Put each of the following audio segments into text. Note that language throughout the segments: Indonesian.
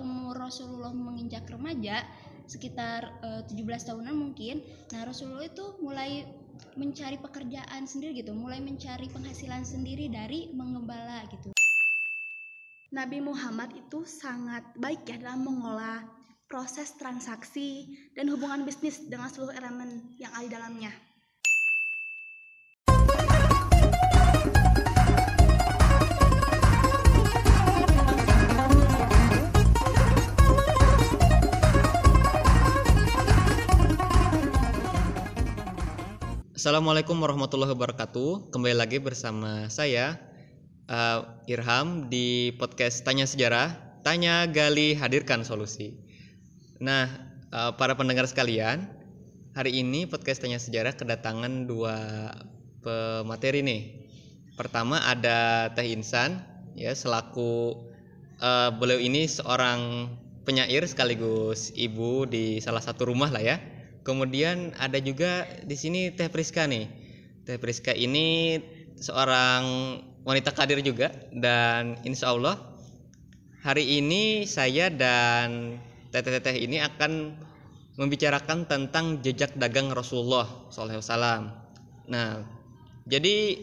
umur Rasulullah menginjak remaja sekitar eh, 17 tahunan mungkin nah Rasulullah itu mulai mencari pekerjaan sendiri gitu mulai mencari penghasilan sendiri dari menggembala gitu Nabi Muhammad itu sangat baik ya dalam mengolah proses transaksi dan hubungan bisnis dengan seluruh elemen yang ada di dalamnya. Assalamualaikum warahmatullahi wabarakatuh. Kembali lagi bersama saya uh, Irham di podcast Tanya Sejarah. Tanya, gali, hadirkan solusi. Nah, uh, para pendengar sekalian, hari ini podcast Tanya Sejarah kedatangan dua pemateri nih. Pertama ada Teh Insan, ya selaku uh, beliau ini seorang penyair sekaligus ibu di salah satu rumah lah ya Kemudian ada juga di sini Teh Priska nih. Teh Priska ini seorang wanita kadir juga dan insya Allah hari ini saya dan teteh-teteh ini akan membicarakan tentang jejak dagang Rasulullah SAW. Nah, jadi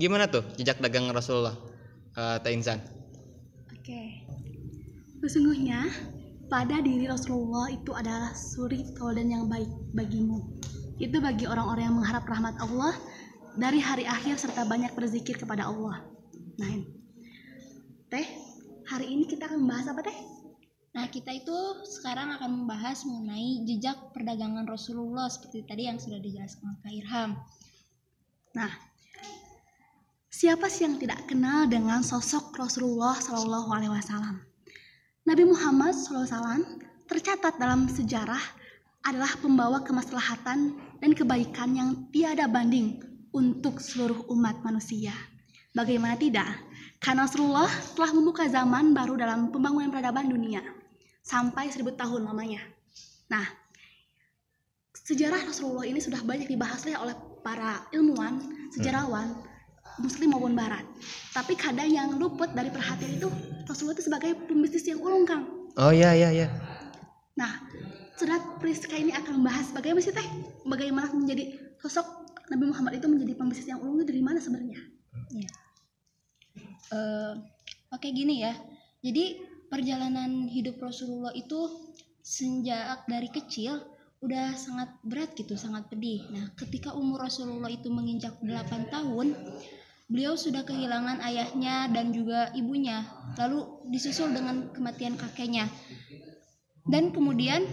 gimana tuh jejak dagang Rasulullah, uh, Teh Insan? Oke. Sesungguhnya pada diri Rasulullah itu adalah suri tauladan yang baik bagimu. Itu bagi orang-orang yang mengharap rahmat Allah dari hari akhir serta banyak berzikir kepada Allah. Nah, ini. Teh, hari ini kita akan membahas apa Teh? Nah, kita itu sekarang akan membahas mengenai jejak perdagangan Rasulullah seperti tadi yang sudah dijelaskan Kak Irham. Nah, siapa sih yang tidak kenal dengan sosok Rasulullah Shallallahu Alaihi Wasallam? Nabi Muhammad SAW tercatat dalam sejarah adalah pembawa kemaslahatan dan kebaikan yang tiada banding untuk seluruh umat manusia. Bagaimana tidak? Karena Rasulullah telah membuka zaman baru dalam pembangunan peradaban dunia sampai seribu tahun lamanya. Nah, sejarah Rasulullah ini sudah banyak dibahas oleh para ilmuwan, sejarawan, muslim maupun barat. Tapi kadang yang luput dari perhatian itu Rasulullah itu sebagai pembisnis yang ulung, Kang. Oh iya iya iya. Nah, surat Priska ini akan membahas bagaimana sih teh, bagaimana menjadi sosok Nabi Muhammad itu menjadi pembisnis yang ulung itu dari mana sebenarnya? Ya. Uh, Oke gini ya. Jadi perjalanan hidup Rasulullah itu sejak dari kecil udah sangat berat gitu, sangat pedih. Nah, ketika umur Rasulullah itu menginjak 8 tahun, beliau sudah kehilangan ayahnya dan juga ibunya, lalu disusul dengan kematian kakeknya. Dan kemudian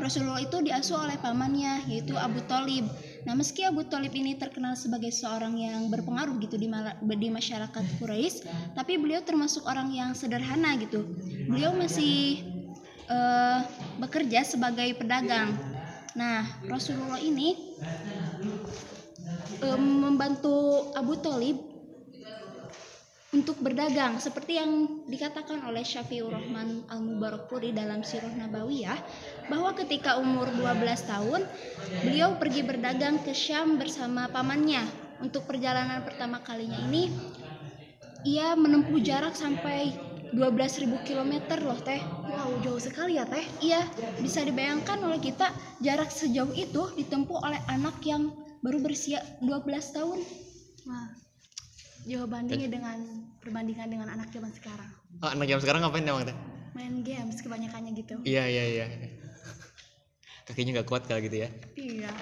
Rasulullah itu diasuh oleh pamannya yaitu Abu Talib. Nah, meski Abu Talib ini terkenal sebagai seorang yang berpengaruh gitu di, di masyarakat Quraisy, tapi beliau termasuk orang yang sederhana gitu. Beliau masih uh, bekerja sebagai pedagang. Nah, Rasulullah ini um, membantu Abu Talib untuk berdagang. Seperti yang dikatakan oleh Syafiur Rahman Al-Mubarakpuri dalam Sirah Nabawiyah bahwa ketika umur 12 tahun beliau pergi berdagang ke Syam bersama pamannya. Untuk perjalanan pertama kalinya ini ia menempuh jarak sampai 12.000 km loh teh. Wow jauh sekali ya teh. Iya bisa dibayangkan oleh kita jarak sejauh itu ditempuh oleh anak yang baru berusia 12 tahun. Wah. Jauh bandingnya dengan perbandingan dengan anak zaman sekarang. Oh, anak zaman sekarang ngapain emang teh? main games kebanyakannya gitu. Iya iya iya. Kakinya nggak kuat kalau gitu ya. iya.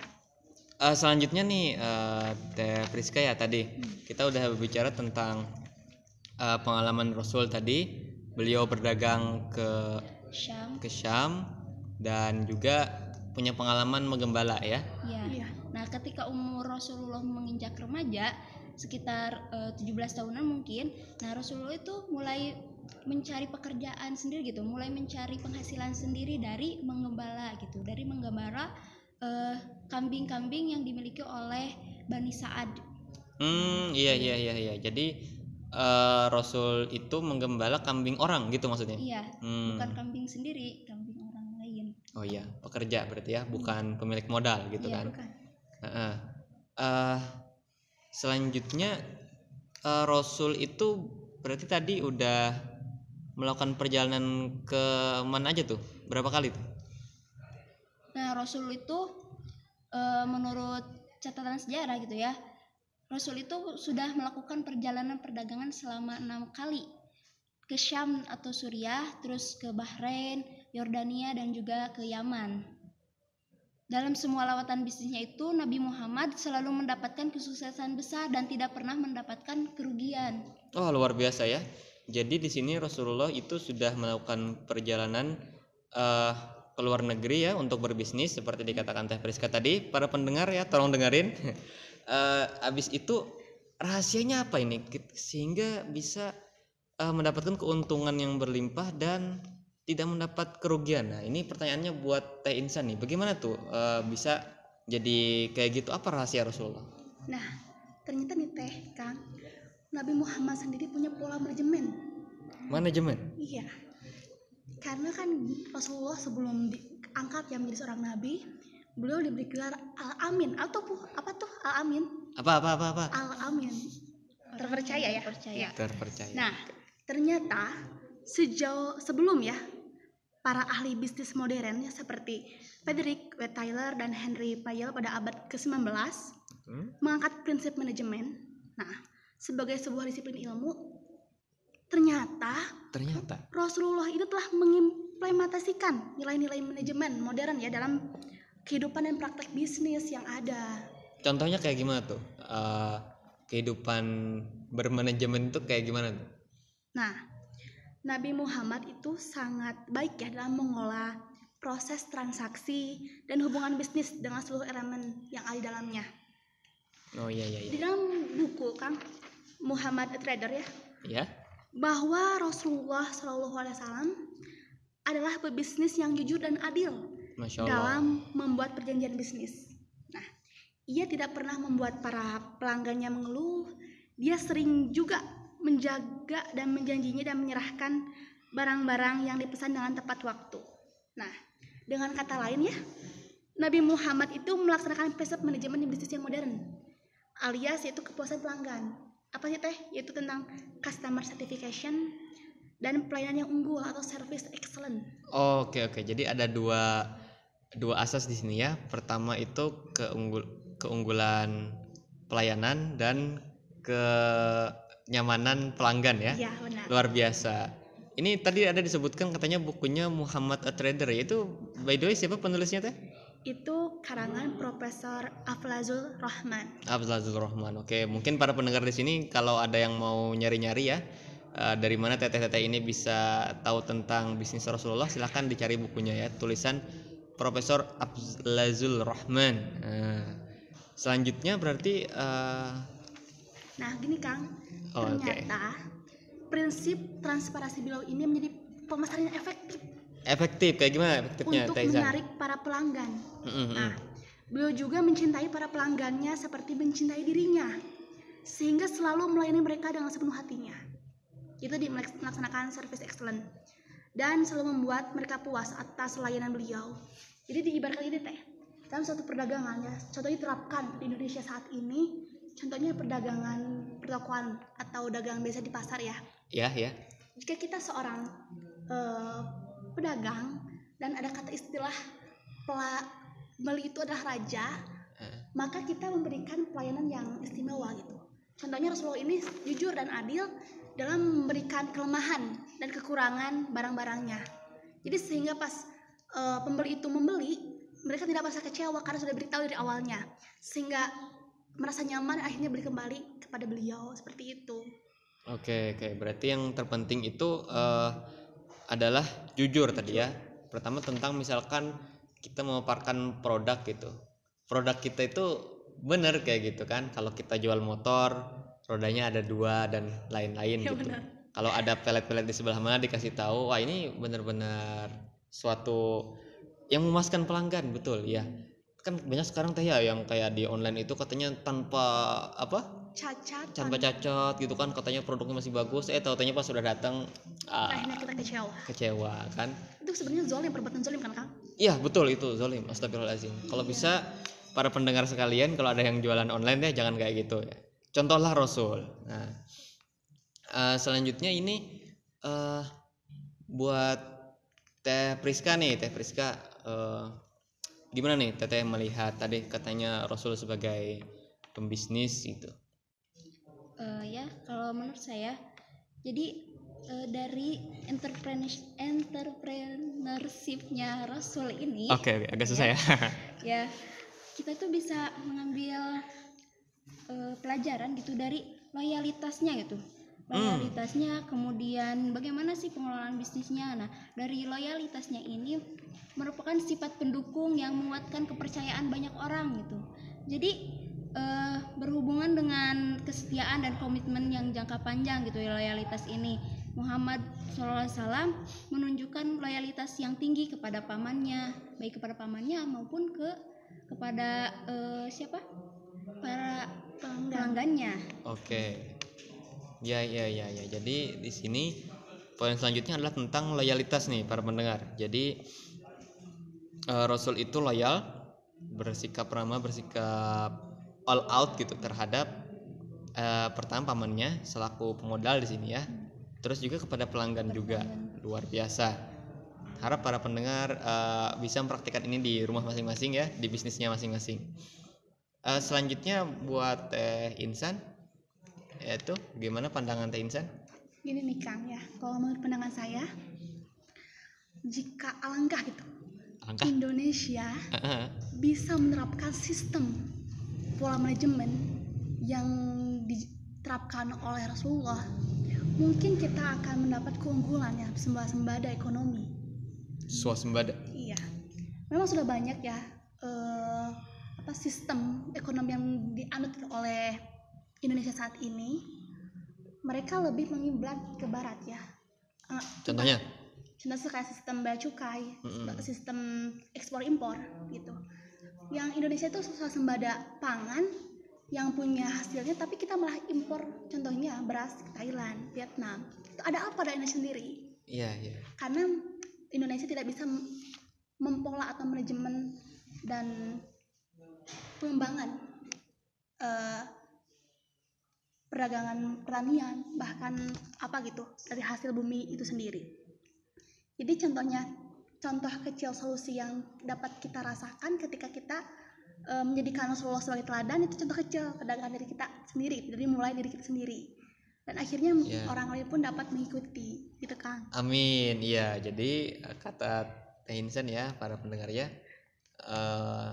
Uh, selanjutnya nih uh, Teh Priska ya tadi. Kita udah berbicara tentang uh, pengalaman Rasul tadi. Beliau berdagang ke Syam. ke Syam dan juga punya pengalaman menggembala ya. ya Iya. Nah ketika umur Rasulullah menginjak remaja sekitar eh, 17 tahunan mungkin nah Rasulullah itu mulai mencari pekerjaan sendiri gitu mulai mencari penghasilan sendiri dari menggembala gitu dari menggembala eh, kambing-kambing yang dimiliki oleh Bani Sa'ad Hmm iya iya iya iya. Jadi uh, Rasul itu menggembala kambing orang gitu maksudnya. iya Hmm. bukan kambing sendiri kambing orang lain Oh iya pekerja berarti ya bukan pemilik modal gitu iya kan. bukan Heeh. Eh, selanjutnya eh, Rasul itu berarti tadi udah melakukan perjalanan ke mana aja tuh? Berapa kali tuh? Nah, Rasul itu eh, menurut catatan sejarah gitu ya, Rasul itu sudah melakukan perjalanan perdagangan selama enam kali ke Syam atau Suriah, terus ke Bahrain, Yordania, dan juga ke Yaman. Dalam semua lawatan bisnisnya itu, Nabi Muhammad selalu mendapatkan kesuksesan besar dan tidak pernah mendapatkan kerugian. Oh, luar biasa ya. Jadi di sini Rasulullah itu sudah melakukan perjalanan eh, ke luar negeri ya untuk berbisnis seperti dikatakan Teh Priska tadi. Para pendengar ya, tolong dengerin. Eh, habis itu rahasianya apa ini sehingga bisa eh, mendapatkan keuntungan yang berlimpah dan tidak mendapat kerugian. Nah, ini pertanyaannya buat Teh Insan nih. Bagaimana tuh eh, bisa jadi kayak gitu? Apa rahasia Rasulullah? Nah, ternyata nih teh, Kang, Nabi Muhammad sendiri punya pola manajemen. Manajemen. Iya. Karena kan Rasulullah sebelum diangkat yang menjadi seorang nabi, beliau diberi gelar Al-Amin atau apa tuh Al-Amin? Apa apa apa apa? Al-Amin. Terpercaya ya? Terpercaya. Iya. Terpercaya. Nah, ternyata sejauh sebelum ya para ahli bisnis modern ya seperti Frederick W. Tyler dan Henry Payel pada abad ke-19 Hmm? mengangkat prinsip manajemen. Nah, sebagai sebuah disiplin ilmu, ternyata Ternyata. Rasulullah itu telah mengimplementasikan nilai-nilai manajemen modern ya dalam kehidupan dan praktek bisnis yang ada. Contohnya kayak gimana tuh? Eh, kehidupan bermanajemen itu kayak gimana tuh? Nah, Nabi Muhammad itu sangat baik ya dalam mengolah proses transaksi dan hubungan bisnis dengan seluruh elemen yang ada di dalamnya. Oh iya iya Di iya. dalam buku Kang Muhammad a Trader ya, Ya. bahwa Rasulullah Shallallahu Alaihi Wasallam adalah pebisnis yang jujur dan adil Masya Allah. dalam membuat perjanjian bisnis. Nah, ia tidak pernah membuat para pelanggannya mengeluh. Dia sering juga menjaga dan menjanjinya dan menyerahkan barang-barang yang dipesan dengan tepat waktu. Nah, dengan kata lain ya, Nabi Muhammad itu melaksanakan prinsip manajemen bisnis yang modern, alias yaitu kepuasan pelanggan. Apa sih teh? Yaitu tentang customer satisfaction dan pelayanan yang unggul atau service excellent. Oh, Oke oke. Jadi ada dua dua asas di sini ya. Pertama itu keunggul keunggulan pelayanan dan kenyamanan pelanggan ya. Iya, benar. Luar biasa. Ini tadi ada disebutkan katanya bukunya Muhammad a Trader ya. Itu by the way siapa penulisnya teh? itu karangan Profesor Aflazul Rahman. Abdul Rahman. Oke, mungkin para pendengar di sini kalau ada yang mau nyari-nyari ya eh, dari mana teteh-teteh ini bisa tahu tentang bisnis Rasulullah silahkan dicari bukunya ya tulisan Profesor Abdul Rahman. Nah, selanjutnya berarti eh, Nah, gini Kang, Oh, ternyata prinsip transparansi beliau ini menjadi pemasaran yang efektif efektif kayak gimana efektifnya untuk Teh Izan? menarik para pelanggan. Mm. Nah, beliau juga mencintai para pelanggannya seperti mencintai dirinya, sehingga selalu melayani mereka dengan sepenuh hatinya. Itu di melaksanakan service excellent dan selalu membuat mereka puas atas layanan beliau. Jadi diibaratkan ini teh dalam suatu perdagangan ya, contohnya diterapkan di Indonesia saat ini, contohnya perdagangan pertokoan atau dagang biasa di pasar ya. Ya ya. Jika kita seorang eh, pedagang dan ada kata istilah beli itu adalah raja, Eh, maka kita memberikan pelayanan yang istimewa gitu. Contohnya Rasulullah ini jujur dan adil dalam memberikan kelemahan dan kekurangan barang-barangnya. Jadi sehingga pas eh, pembeli itu membeli, mereka tidak merasa kecewa karena sudah beritahu dari awalnya, sehingga merasa nyaman akhirnya beli kembali kepada beliau seperti itu. Oke oke. Berarti yang terpenting itu eh, adalah jujur tadi ya. Pertama tentang misalkan kita memaparkan produk gitu. Produk kita itu benar kayak gitu kan. Kalau kita jual motor, rodanya ada dua dan lain-lain Ya, gitu. Kalau ada pelet-pelet di sebelah mana dikasih tahu, wah ini benar-benar suatu yang memuaskan pelanggan betul ya. Kan banyak sekarang teh ya yang kayak di online itu katanya tanpa apa? Cacat, tanpa cacat gitu kan katanya produknya masih bagus. Eh tahu pas sudah datang ah, akhirnya kita kecewa. kecewa kan? Itu sebenarnya zolim, perbuatan zolim kan, Kang? iya betul itu zolim. Astagfirullahaladzim. Kalau bisa para pendengar sekalian kalau ada yang jualan online ya jangan kayak gitu. Ya contohlah Rasul. Nah eh, selanjutnya ini eh buat Teh Priska nih, Teh Priska eh, gimana nih Teteh melihat tadi katanya Rasul sebagai pembisnis gitu. Eh, ya kalau menurut saya jadi eh, dari entrepreneur entrepreneurshipnya Rasul ini Oke, oke, agak susah ya. ya kita tuh bisa mengambil eh, pelajaran gitu dari loyalitasnya gitu loyalitasnya kemudian bagaimana sih pengelolaan bisnisnya? Nah dari loyalitasnya ini merupakan sifat pendukung yang menguatkan kepercayaan banyak orang gitu. Jadi eh, berhubungan dengan kesetiaan dan komitmen yang jangka panjang gitu ya loyalitas ini. Muhammad SAW menunjukkan loyalitas yang tinggi kepada pamannya baik kepada pamannya maupun ke kepada eh, siapa? Para pelanggannya. Oke. Ya, ya, ya, ya. Jadi di sini poin selanjutnya adalah tentang loyalitas nih para pendengar. Jadi eh, Rasul itu loyal, bersikap ramah, bersikap all out gitu terhadap eh, pertama pamannya selaku pemodal di sini ya. Terus juga kepada pelanggan juga luar biasa. Harap para pendengar eh, bisa mempraktikkan ini di rumah masing-masing ya, di bisnisnya masing-masing. Eh, selanjutnya buat Teh Insan yaitu gimana pandangan Teh Insan? Gini nih Kang ya, kalau menurut pandangan saya, jika alangkah gitu, Angka? Indonesia bisa menerapkan sistem pola manajemen yang diterapkan oleh Rasulullah, mungkin kita akan mendapat keunggulan ya sembada ekonomi. Swasembada. Iya, memang sudah banyak ya eh, apa sistem ekonomi yang dianut oleh Indonesia saat ini. Mereka lebih mengiblat ke barat ya. Eh, Contohnya? contohnya kayak sistem bea cukai, Mm-mm. sistem ekspor impor gitu. Yang Indonesia itu swasembada pangan yang punya hasilnya, tapi kita malah impor. Contohnya beras ke Thailand, Vietnam. Itu ada apa dari Indonesia sendiri? Iya, iya. Karena Indonesia tidak bisa mem- mempola atau manajemen dan pengembangan eh, perdagangan pertanian bahkan apa gitu dari hasil bumi itu sendiri. Jadi contohnya contoh kecil solusi yang dapat kita rasakan ketika kita eh, menjadikan Rasulullah sebagai teladan itu contoh kecil perdagangan dari kita sendiri dari mulai dari kita sendiri dan akhirnya Ya. orang lain pun dapat mengikuti gitu kan Amin. Iya, jadi kata Teh Insan ya para pendengar ya eh,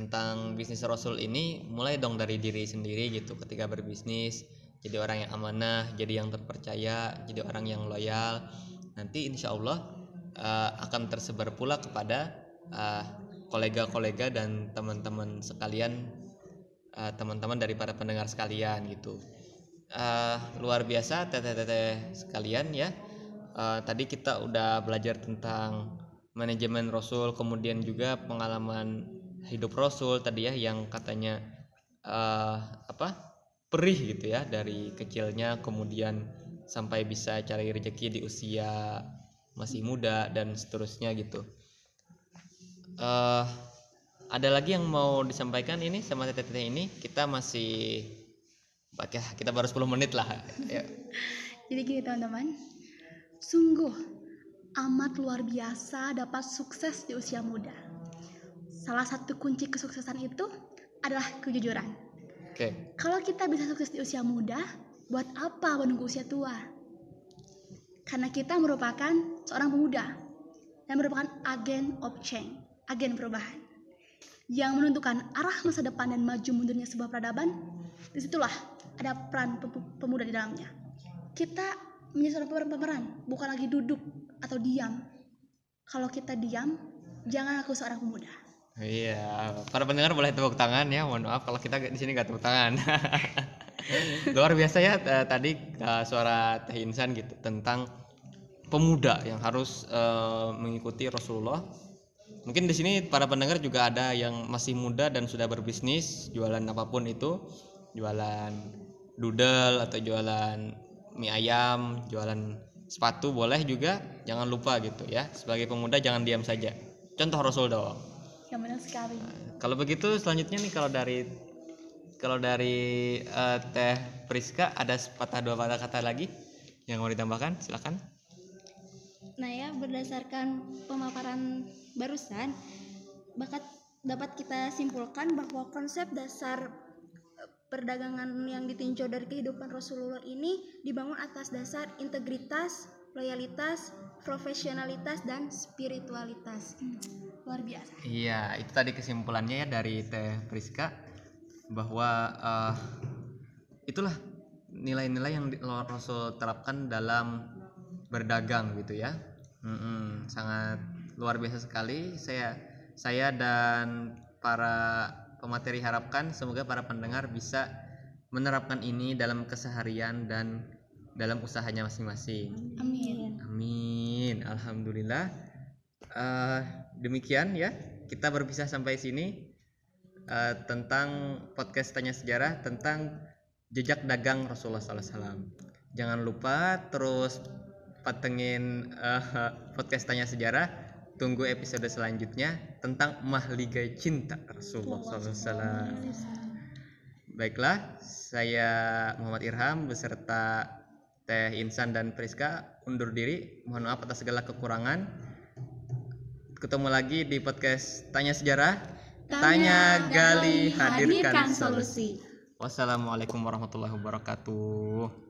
tentang bisnis Rasul ini mulai dong dari diri sendiri gitu ketika berbisnis jadi orang yang amanah, jadi yang terpercaya, jadi orang yang loyal. Nanti insya Allah eh, akan tersebar pula kepada eh, kolega-kolega dan teman-teman sekalian, eh, teman-teman dari para pendengar sekalian gitu. Eh, luar biasa teteh-teteh sekalian ya. Eh, tadi kita udah belajar tentang manajemen Rasul, kemudian juga pengalaman hidup Rasul tadi ya yang katanya eh, apa perih gitu ya dari kecilnya kemudian sampai bisa cari rezeki di usia masih muda dan seterusnya gitu. eh ada lagi yang mau disampaikan ini sama teteh-teteh ini kita masih pakai kita baru 10 menit lah ya. Jadi gini teman-teman, sungguh amat luar biasa dapat sukses di usia muda. Salah satu kunci kesuksesan itu adalah kejujuran. Oke. Kalau kita bisa sukses di usia muda, buat apa menunggu usia tua? Karena kita merupakan seorang pemuda dan merupakan agen of change, agen perubahan yang menentukan arah masa depan dan maju mundurnya sebuah peradaban. Di situlah ada peran pe- pemuda di dalamnya. Kita menjadi seorang pemeran, bukan lagi duduk atau diam. Kalau kita diam, jangan aku seorang pemuda. Iya, para pendengar boleh tepuk tangan ya. Mohon maaf kalau kita di sini nggak tepuk tangan. Luar biasa ya eh, tadi eh, suara Teh Insan gitu tentang pemuda yang harus eh, mengikuti Rasulullah. Mungkin di sini para pendengar juga ada yang masih muda dan sudah berbisnis jualan apa pun itu, jualan doodle atau jualan mie ayam, jualan sepatu boleh juga. Jangan lupa gitu ya. Sebagai pemuda jangan diam saja. Contoh Rasul dong. Yang benar sekali. Kalau begitu selanjutnya nih kalau dari kalau dari eh, Teh Priska ada sepatah dua patah kata lagi yang mau ditambahkan silakan. Nah ya berdasarkan pemaparan barusan bakat dapat kita simpulkan bahwa konsep dasar eh, perdagangan yang ditinjau dari kehidupan Rasulullah ini dibangun atas dasar integritas, loyalitas, profesionalitas dan spiritualitas. luar biasa Iya, itu tadi kesimpulannya ya dari Teh Priska bahwa eh, itulah nilai-nilai yang Rasul terapkan dalam berdagang gitu ya. Mm-mm, sangat luar biasa sekali. Saya saya dan para pemateri harapkan semoga para pendengar bisa menerapkan ini dalam keseharian dan dalam usahanya masing-masing. Amin. Amin. Alhamdulillah. Eh, demikian ya. Kita berpisah sampai sini eh, tentang podcast tanya sejarah tentang jejak dagang Rasulullah SAW. Jangan lupa terus patengin eh, podcast tanya sejarah. Tunggu episode selanjutnya tentang mahligai cinta Rasulullah SAW. Baiklah, saya Muhammad Irham beserta Teh Insan dan Priska undur diri. Mohon maaf atas segala kekurangan. Ketemu lagi di podcast Tanya Sejarah. Tanya, gali, hadirkan, solusi. Wassalamualaikum warahmatullahi wabarakatuh.